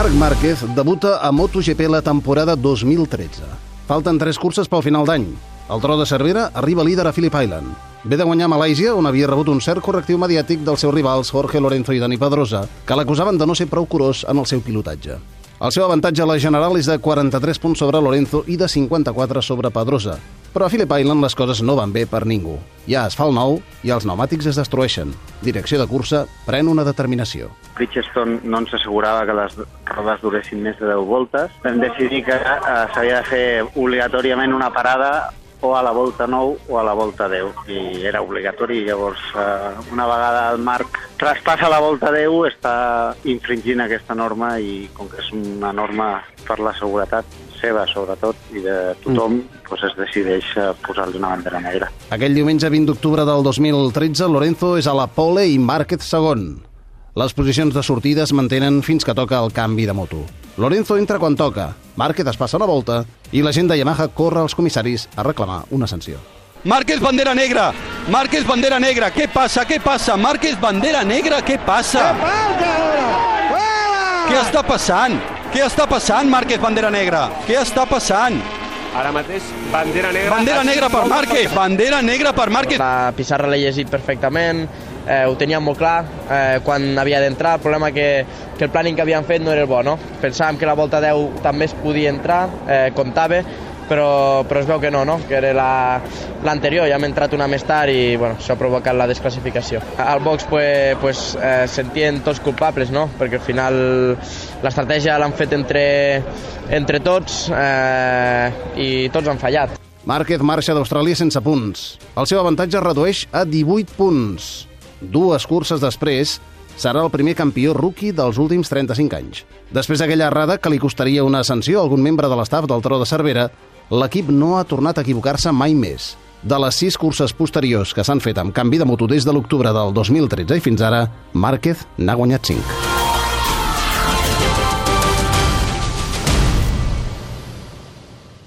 Marc Márquez debuta a MotoGP la temporada 2013. Falten tres curses pel final d'any. El tro de Cervera arriba líder a Phillip Island. Ve de guanyar Malàisia, on havia rebut un cert correctiu mediàtic dels seus rivals Jorge Lorenzo i Dani Pedrosa, que l'acusaven de no ser prou curós en el seu pilotatge. El seu avantatge a la general és de 43 punts sobre Lorenzo i de 54 sobre Pedrosa. Però a Phillip Island les coses no van bé per ningú. Hi ha asfalt nou i els pneumàtics es destrueixen. Direcció de cursa pren una determinació. Bridgestone no ens assegurava que les rodes duressin més de 10 voltes. Vam decidir que eh, s'havia de fer obligatòriament una parada o a la volta 9 o a la volta 10 i era obligatori llavors eh, una vegada el Marc traspassa la volta 10 està infringint aquesta norma i com que és una norma per la seguretat seva sobretot i de tothom mm. doncs es decideix eh, posar-li una bandera negra. Aquell diumenge 20 d'octubre del 2013 Lorenzo és a la pole i Márquez segon. Les posicions de sortida es mantenen fins que toca el canvi de moto. Lorenzo entra quan toca, Márquez es passa una volta i la gent de Yamaha corre als comissaris a reclamar una sanció. Márquez bandera negra, Márquez bandera negra, ¿qué pasa? ¿Qué pasa? Márquez bandera negra, ¿qué pasa? Què està passant? Què està passant, Márquez bandera negra? Què està passant? Ara mateix, bandera negra... Bandera negra per Márquez, bandera negra per Márquez. La pissarra l'he llegit perfectament, eh, ho teníem molt clar eh, quan havia d'entrar, el problema que, que el planning que havíem fet no era el bo, no? Pensàvem que la volta 10 també es podia entrar, eh, comptava, però, però es veu que no, no? que era l'anterior, la, ja hem entrat una més tard i bueno, això ha provocat la desclassificació. Al box pues, pues, eh, sentien tots culpables, no? perquè al final l'estratègia l'han fet entre, entre tots eh, i tots han fallat. Márquez marxa d'Austràlia sense punts. El seu avantatge es redueix a 18 punts. Dues curses després, serà el primer campió rookie dels últims 35 anys. Després d'aquella errada que li costaria una sanció a algun membre de l'estaf del Tro de Cervera, l'equip no ha tornat a equivocar-se mai més. De les sis curses posteriors que s'han fet amb canvi de moto des de l'octubre del 2013 i fins ara, Márquez n'ha guanyat 5.